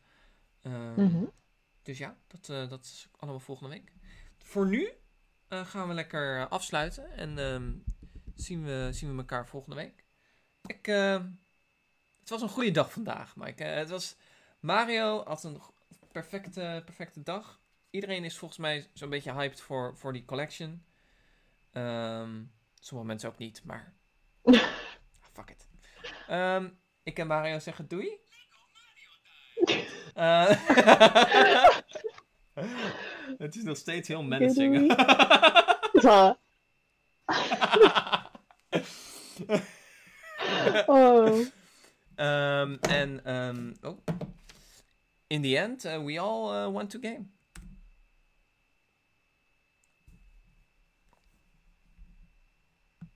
Ehm, Mhm. Dus ja, dat, dat is allemaal volgende week. Voor nu eh, gaan we lekker eh, afsluiten. En ehm, zien, we, zien we elkaar volgende week. Ik, eh, het was een goede dag vandaag, Mike. Eh, het was, Mario had een perfecte, perfecte dag. Iedereen is volgens mij zo'n beetje hyped voor, voor die collection. Ehm, sommige mensen ook niet, maar... Fuck it. Ehm, ik en Mario zeggen doei. Het is nog steeds heel menacing. Oh. Um, and um, oh, in the end, uh, we all uh, want to game.